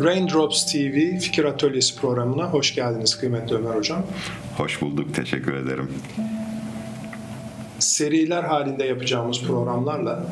Raindrops TV Fikir Atölyesi programına hoş geldiniz kıymetli Ömer Hocam. Hoş bulduk, teşekkür ederim. Seriler halinde yapacağımız programlarla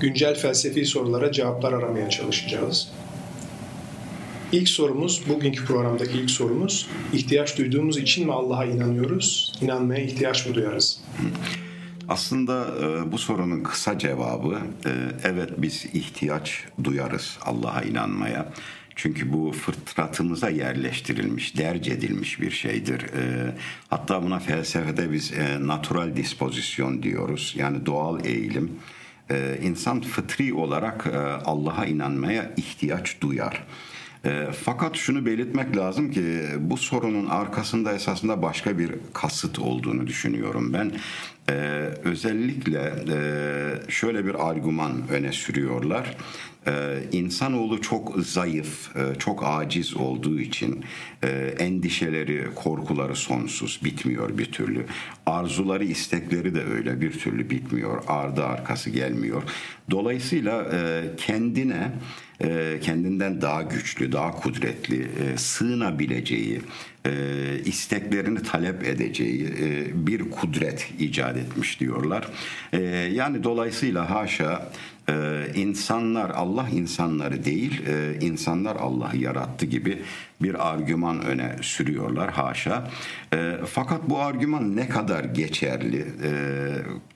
güncel felsefi sorulara cevaplar aramaya çalışacağız. İlk sorumuz, bugünkü programdaki ilk sorumuz, ihtiyaç duyduğumuz için mi Allah'a inanıyoruz, inanmaya ihtiyaç mı duyarız? Aslında e, bu sorunun kısa cevabı e, evet biz ihtiyaç duyarız Allah'a inanmaya. Çünkü bu fıtratımıza yerleştirilmiş, derc edilmiş bir şeydir. E, hatta buna felsefede biz e, natural dispozisyon diyoruz. Yani doğal eğilim. E, insan fıtri olarak e, Allah'a inanmaya ihtiyaç duyar. E, fakat şunu belirtmek lazım ki bu sorunun arkasında esasında başka bir kasıt olduğunu düşünüyorum ben. E, özellikle e, şöyle bir argüman öne sürüyorlar. Ee, insanoğlu çok zayıf, e, çok aciz olduğu için e, endişeleri, korkuları sonsuz, bitmiyor bir türlü. Arzuları, istekleri de öyle bir türlü bitmiyor, ardı arkası gelmiyor. Dolayısıyla e, kendine kendinden daha güçlü, daha kudretli, sığınabileceği, isteklerini talep edeceği bir kudret icat etmiş diyorlar. Yani dolayısıyla haşa insanlar Allah insanları değil, insanlar Allah'ı yarattı gibi bir argüman öne sürüyorlar haşa. Fakat bu argüman ne kadar geçerli,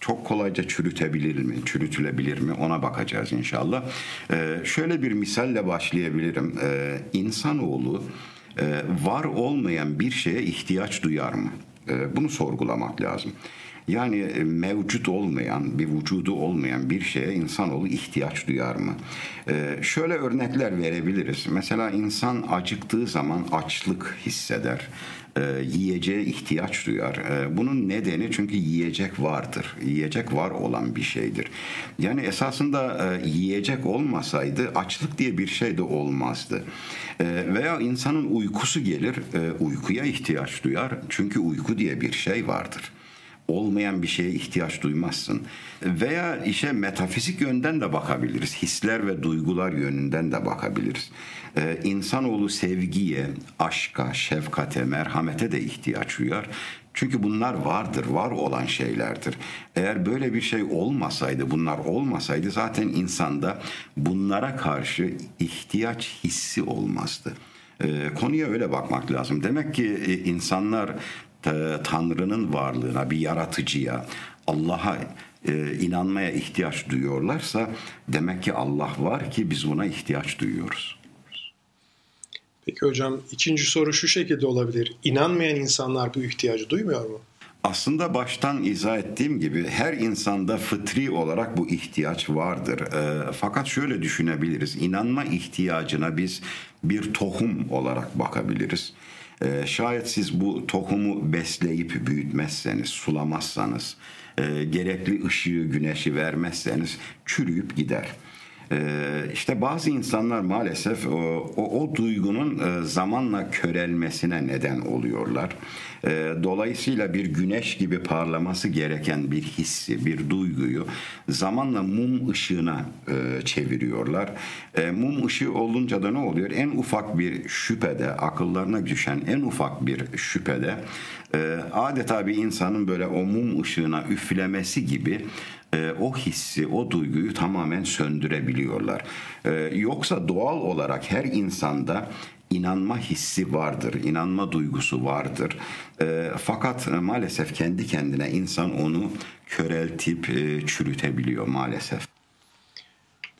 çok kolayca çürütebilir mi, çürütülebilir mi ona bakacağız inşallah. Şöyle bir misalle başlayabilirim. İnsanoğlu e, var olmayan bir şeye ihtiyaç duyar mı? E, bunu sorgulamak lazım. Yani e, mevcut olmayan, bir vücudu olmayan bir şeye insanoğlu ihtiyaç duyar mı? şöyle örnekler verebiliriz. Mesela insan acıktığı zaman açlık hisseder e, yiyeceğe ihtiyaç duyar. E, bunun nedeni çünkü yiyecek vardır. Yiyecek var olan bir şeydir. Yani esasında e, yiyecek olmasaydı açlık diye bir şey de olmazdı. E, veya insanın uykusu gelir, e, uykuya ihtiyaç duyar. Çünkü uyku diye bir şey vardır olmayan bir şeye ihtiyaç duymazsın. Veya işe metafizik yönden de bakabiliriz. Hisler ve duygular yönünden de bakabiliriz. Ee, insanoğlu sevgiye, aşka, şefkate, merhamete de ihtiyaç duyar. Çünkü bunlar vardır, var olan şeylerdir. Eğer böyle bir şey olmasaydı, bunlar olmasaydı zaten insanda bunlara karşı ihtiyaç hissi olmazdı. Ee, konuya öyle bakmak lazım. Demek ki e, insanlar Tanrı'nın varlığına, bir yaratıcıya, Allah'a e, inanmaya ihtiyaç duyuyorlarsa demek ki Allah var ki biz buna ihtiyaç duyuyoruz. Peki hocam ikinci soru şu şekilde olabilir. İnanmayan insanlar bu ihtiyacı duymuyor mu? Aslında baştan izah ettiğim gibi her insanda fıtri olarak bu ihtiyaç vardır. E, fakat şöyle düşünebiliriz. İnanma ihtiyacına biz bir tohum olarak bakabiliriz. E, şayet siz bu tohumu besleyip büyütmezseniz, sulamazsanız, e, gerekli ışığı, güneşi vermezseniz çürüyüp gider. Ee, işte bazı insanlar maalesef o, o, o duygunun e, zamanla körelmesine neden oluyorlar. Ee, dolayısıyla bir güneş gibi parlaması gereken bir hissi, bir duyguyu zamanla mum ışığına e, çeviriyorlar. E, mum ışığı olunca da ne oluyor? En ufak bir şüphede, akıllarına düşen en ufak bir şüphede adeta bir insanın böyle o mum ışığına üflemesi gibi e, o hissi, o duyguyu tamamen söndürebiliyorlar. E, yoksa doğal olarak her insanda inanma hissi vardır, inanma duygusu vardır. E, fakat maalesef kendi kendine insan onu köreltip e, çürütebiliyor maalesef.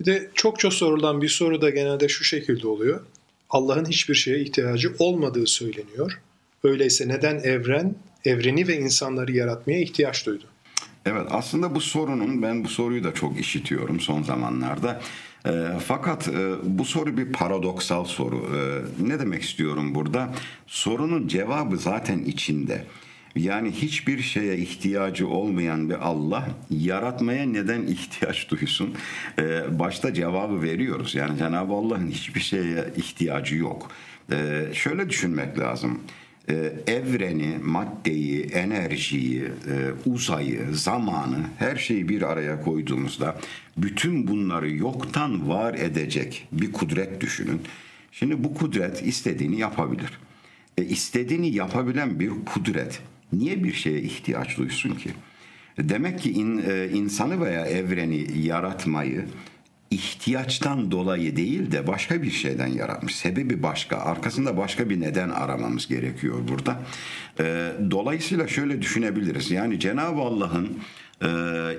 Bir de çokça sorulan bir soru da genelde şu şekilde oluyor. Allah'ın hiçbir şeye ihtiyacı olmadığı söyleniyor. Öyleyse neden evren, evreni ve insanları yaratmaya ihtiyaç duydu? Evet aslında bu sorunun ben bu soruyu da çok işitiyorum son zamanlarda. E, fakat e, bu soru bir paradoksal soru. E, ne demek istiyorum burada? Sorunun cevabı zaten içinde. Yani hiçbir şeye ihtiyacı olmayan bir Allah yaratmaya neden ihtiyaç duysun? Ee, başta cevabı veriyoruz. Yani Cenab-ı Allah'ın hiçbir şeye ihtiyacı yok. Ee, şöyle düşünmek lazım. Ee, evreni, maddeyi, enerjiyi, e, uzayı, zamanı her şeyi bir araya koyduğumuzda bütün bunları yoktan var edecek bir kudret düşünün. Şimdi bu kudret istediğini yapabilir. E, istediğini yapabilen bir kudret niye bir şeye ihtiyaç duysun ki? Demek ki in, e, insanı veya evreni yaratmayı ihtiyaçtan dolayı değil de başka bir şeyden yaratmış. Sebebi başka. Arkasında başka bir neden aramamız gerekiyor burada. E, dolayısıyla şöyle düşünebiliriz. Yani Cenab-ı Allah'ın e,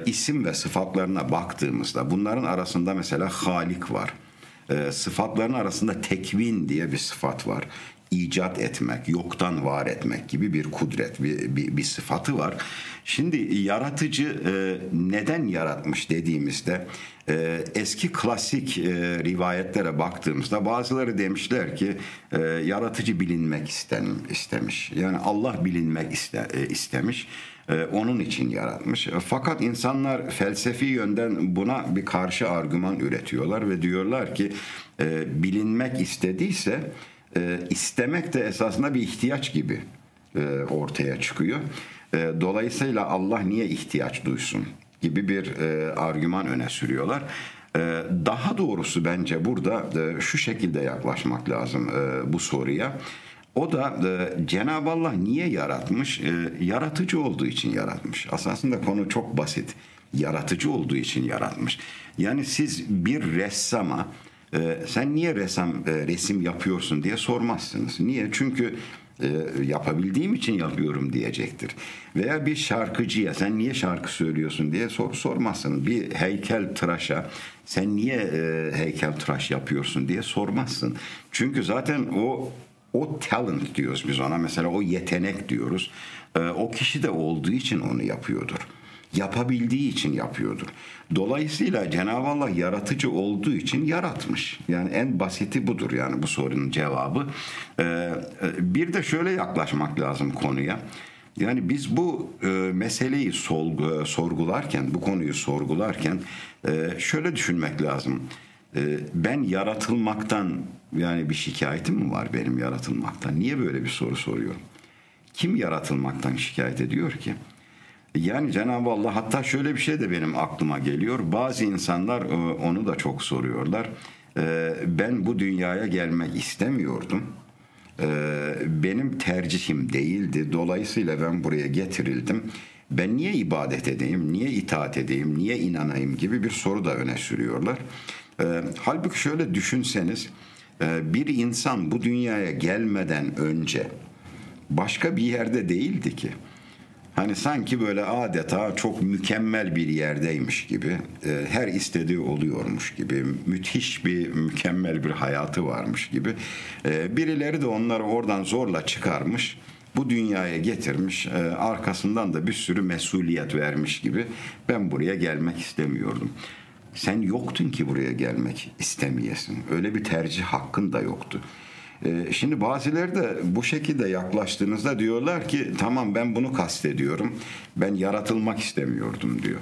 isim ve sıfatlarına baktığımızda bunların arasında mesela Halik var. E, sıfatların arasında tekvin diye bir sıfat var icat etmek, yoktan var etmek gibi bir kudret, bir, bir, bir sıfatı var. Şimdi yaratıcı e, neden yaratmış dediğimizde e, eski klasik e, rivayetlere baktığımızda bazıları demişler ki e, yaratıcı bilinmek isten, istemiş. Yani Allah bilinmek iste, e, istemiş. E, onun için yaratmış. Fakat insanlar felsefi yönden buna bir karşı argüman üretiyorlar ve diyorlar ki e, bilinmek istediyse e, istemek de esasında bir ihtiyaç gibi e, ortaya çıkıyor. E, dolayısıyla Allah niye ihtiyaç duysun gibi bir e, argüman öne sürüyorlar. E, daha doğrusu bence burada e, şu şekilde yaklaşmak lazım e, bu soruya. O da e, Cenab-ı Allah niye yaratmış? E, yaratıcı olduğu için yaratmış. Aslında konu çok basit. Yaratıcı olduğu için yaratmış. Yani siz bir ressama e, sen niye resam e, resim yapıyorsun diye sormazsınız. Niye? Çünkü e, yapabildiğim için yapıyorum diyecektir. Veya bir şarkıcıya sen niye şarkı söylüyorsun diye sor, sormazsın. Bir heykel tıraşa sen niye e, heykel tıraş yapıyorsun diye sormazsın. Çünkü zaten o o talent diyoruz biz ona mesela o yetenek diyoruz. E, o kişi de olduğu için onu yapıyordur yapabildiği için yapıyordur. Dolayısıyla Cenab-ı Allah yaratıcı olduğu için yaratmış. Yani en basiti budur yani bu sorunun cevabı. Ee, e, bir de şöyle yaklaşmak lazım konuya. Yani biz bu e, meseleyi solgu, sorgularken, bu konuyu sorgularken e, şöyle düşünmek lazım. E, ben yaratılmaktan yani bir şikayetim mi var benim yaratılmaktan? Niye böyle bir soru soruyorum? Kim yaratılmaktan şikayet ediyor ki? Yani Cenab-ı Allah hatta şöyle bir şey de benim aklıma geliyor. Bazı insanlar e, onu da çok soruyorlar. E, ben bu dünyaya gelmek istemiyordum. E, benim tercihim değildi. Dolayısıyla ben buraya getirildim. Ben niye ibadet edeyim, niye itaat edeyim, niye inanayım gibi bir soru da öne sürüyorlar. Halbuki şöyle düşünseniz bir insan bu dünyaya gelmeden önce başka bir yerde değildi ki. Hani sanki böyle adeta çok mükemmel bir yerdeymiş gibi, e, her istediği oluyormuş gibi, müthiş bir mükemmel bir hayatı varmış gibi. E, birileri de onları oradan zorla çıkarmış, bu dünyaya getirmiş, e, arkasından da bir sürü mesuliyet vermiş gibi. Ben buraya gelmek istemiyordum. Sen yoktun ki buraya gelmek istemeyesin. Öyle bir tercih hakkın da yoktu. Ee, şimdi bazıları da bu şekilde yaklaştığınızda diyorlar ki tamam ben bunu kastediyorum. Ben yaratılmak istemiyordum diyor.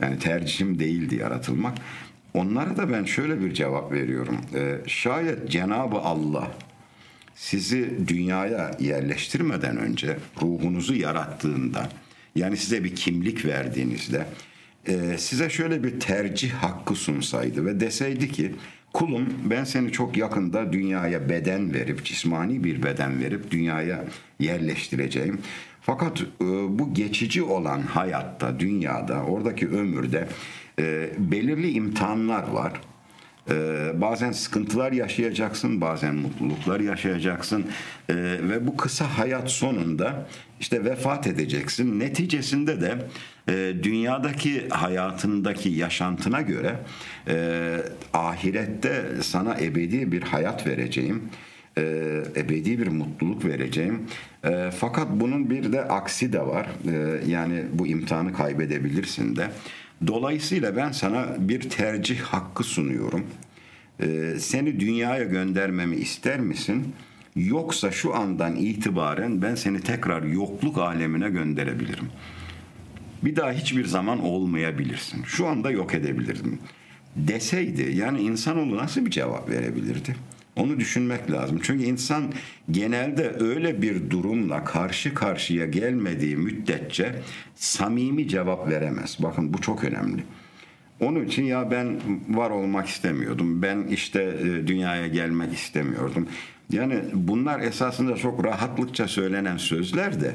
Yani tercihim değildi yaratılmak. Onlara da ben şöyle bir cevap veriyorum. Ee, şayet Cenabı Allah sizi dünyaya yerleştirmeden önce ruhunuzu yarattığında yani size bir kimlik verdiğinizde e, size şöyle bir tercih hakkı sunsaydı ve deseydi ki Kulum ben seni çok yakında dünyaya beden verip, cismani bir beden verip dünyaya yerleştireceğim. Fakat e, bu geçici olan hayatta, dünyada, oradaki ömürde e, belirli imtihanlar var. E, bazen sıkıntılar yaşayacaksın, bazen mutluluklar yaşayacaksın e, ve bu kısa hayat sonunda işte vefat edeceksin. Neticesinde de e, dünyadaki hayatındaki yaşantına göre e, ahirette sana ebedi bir hayat vereceğim. E, ebedi bir mutluluk vereceğim. E, fakat bunun bir de aksi de var. E, yani bu imtihanı kaybedebilirsin de. Dolayısıyla ben sana bir tercih hakkı sunuyorum. E, seni dünyaya göndermemi ister misin? Yoksa şu andan itibaren ben seni tekrar yokluk alemine gönderebilirim. Bir daha hiçbir zaman olmayabilirsin. Şu anda yok edebilirdim. Deseydi yani insanoğlu nasıl bir cevap verebilirdi? Onu düşünmek lazım. Çünkü insan genelde öyle bir durumla karşı karşıya gelmediği müddetçe samimi cevap veremez. Bakın bu çok önemli. Onun için ya ben var olmak istemiyordum. Ben işte e, dünyaya gelmek istemiyordum. Yani bunlar esasında çok rahatlıkça söylenen sözler de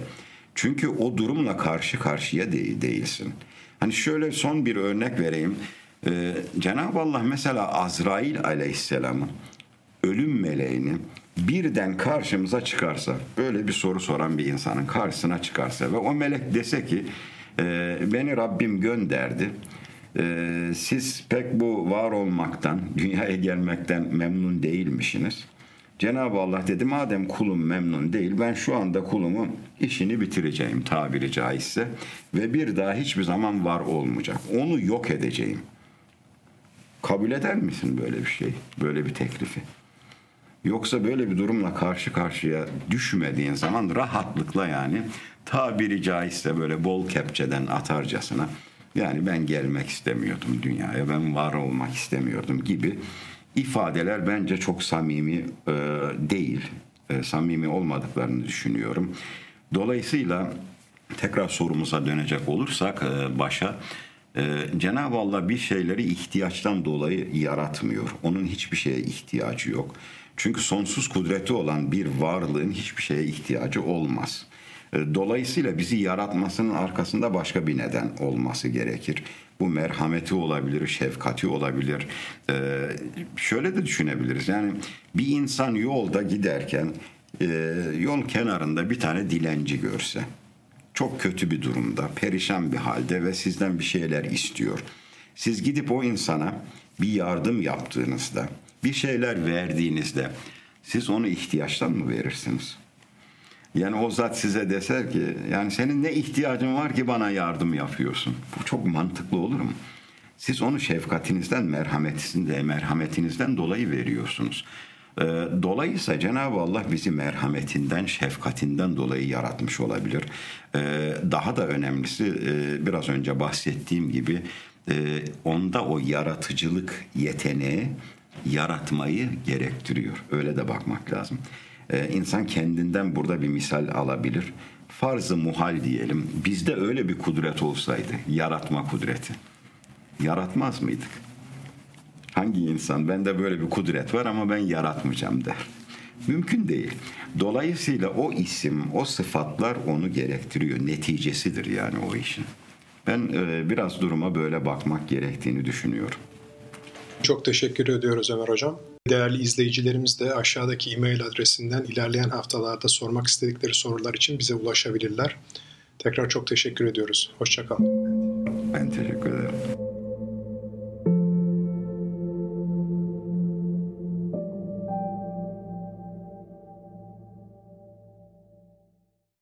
çünkü o durumla karşı karşıya değil, değilsin. Hani şöyle son bir örnek vereyim. Ee, Cenab-ı Allah mesela Azrail aleyhisselamı ölüm meleğini birden karşımıza çıkarsa böyle bir soru soran bir insanın karşısına çıkarsa ve o melek dese ki e, beni Rabbim gönderdi e, siz pek bu var olmaktan dünyaya gelmekten memnun değilmişsiniz Cenab-ı Allah dedi madem kulum memnun değil ben şu anda kulumun işini bitireceğim tabiri caizse ve bir daha hiçbir zaman var olmayacak. Onu yok edeceğim. Kabul eder misin böyle bir şey? Böyle bir teklifi? Yoksa böyle bir durumla karşı karşıya düşmediğin zaman rahatlıkla yani tabiri caizse böyle bol kepçeden atarcasına yani ben gelmek istemiyordum dünyaya, ben var olmak istemiyordum gibi ifadeler bence çok samimi e, değil. E, samimi olmadıklarını düşünüyorum. Dolayısıyla tekrar sorumuza dönecek olursak e, başa e, Cenab-ı Allah bir şeyleri ihtiyaçtan dolayı yaratmıyor. Onun hiçbir şeye ihtiyacı yok. Çünkü sonsuz kudreti olan bir varlığın hiçbir şeye ihtiyacı olmaz. E, dolayısıyla bizi yaratmasının arkasında başka bir neden olması gerekir. Bu merhameti olabilir, şefkati olabilir. Ee, şöyle de düşünebiliriz. Yani bir insan yolda giderken e, yol kenarında bir tane dilenci görse çok kötü bir durumda, perişan bir halde ve sizden bir şeyler istiyor. Siz gidip o insana bir yardım yaptığınızda, bir şeyler verdiğinizde siz onu ihtiyaçtan mı verirsiniz? Yani o zat size deser ki yani senin ne ihtiyacın var ki bana yardım yapıyorsun. Bu çok mantıklı olur mu? Siz onu şefkatinizden, merhametinizden, merhametinizden dolayı veriyorsunuz. Ee, dolayısıyla Cenab-ı Allah bizi merhametinden, şefkatinden dolayı yaratmış olabilir. Ee, daha da önemlisi e, biraz önce bahsettiğim gibi e, onda o yaratıcılık yeteneği yaratmayı gerektiriyor. Öyle de bakmak lazım e, insan kendinden burada bir misal alabilir. Farz-ı muhal diyelim. Bizde öyle bir kudret olsaydı, yaratma kudreti. Yaratmaz mıydık? Hangi insan bende böyle bir kudret var ama ben yaratmayacağım der. Mümkün değil. Dolayısıyla o isim, o sıfatlar onu gerektiriyor. Neticesidir yani o işin. Ben e, biraz duruma böyle bakmak gerektiğini düşünüyorum. Çok teşekkür ediyoruz Ömer Hocam. Değerli izleyicilerimiz de aşağıdaki e-mail adresinden ilerleyen haftalarda sormak istedikleri sorular için bize ulaşabilirler. Tekrar çok teşekkür ediyoruz. Hoşçakalın. Ben teşekkür ederim.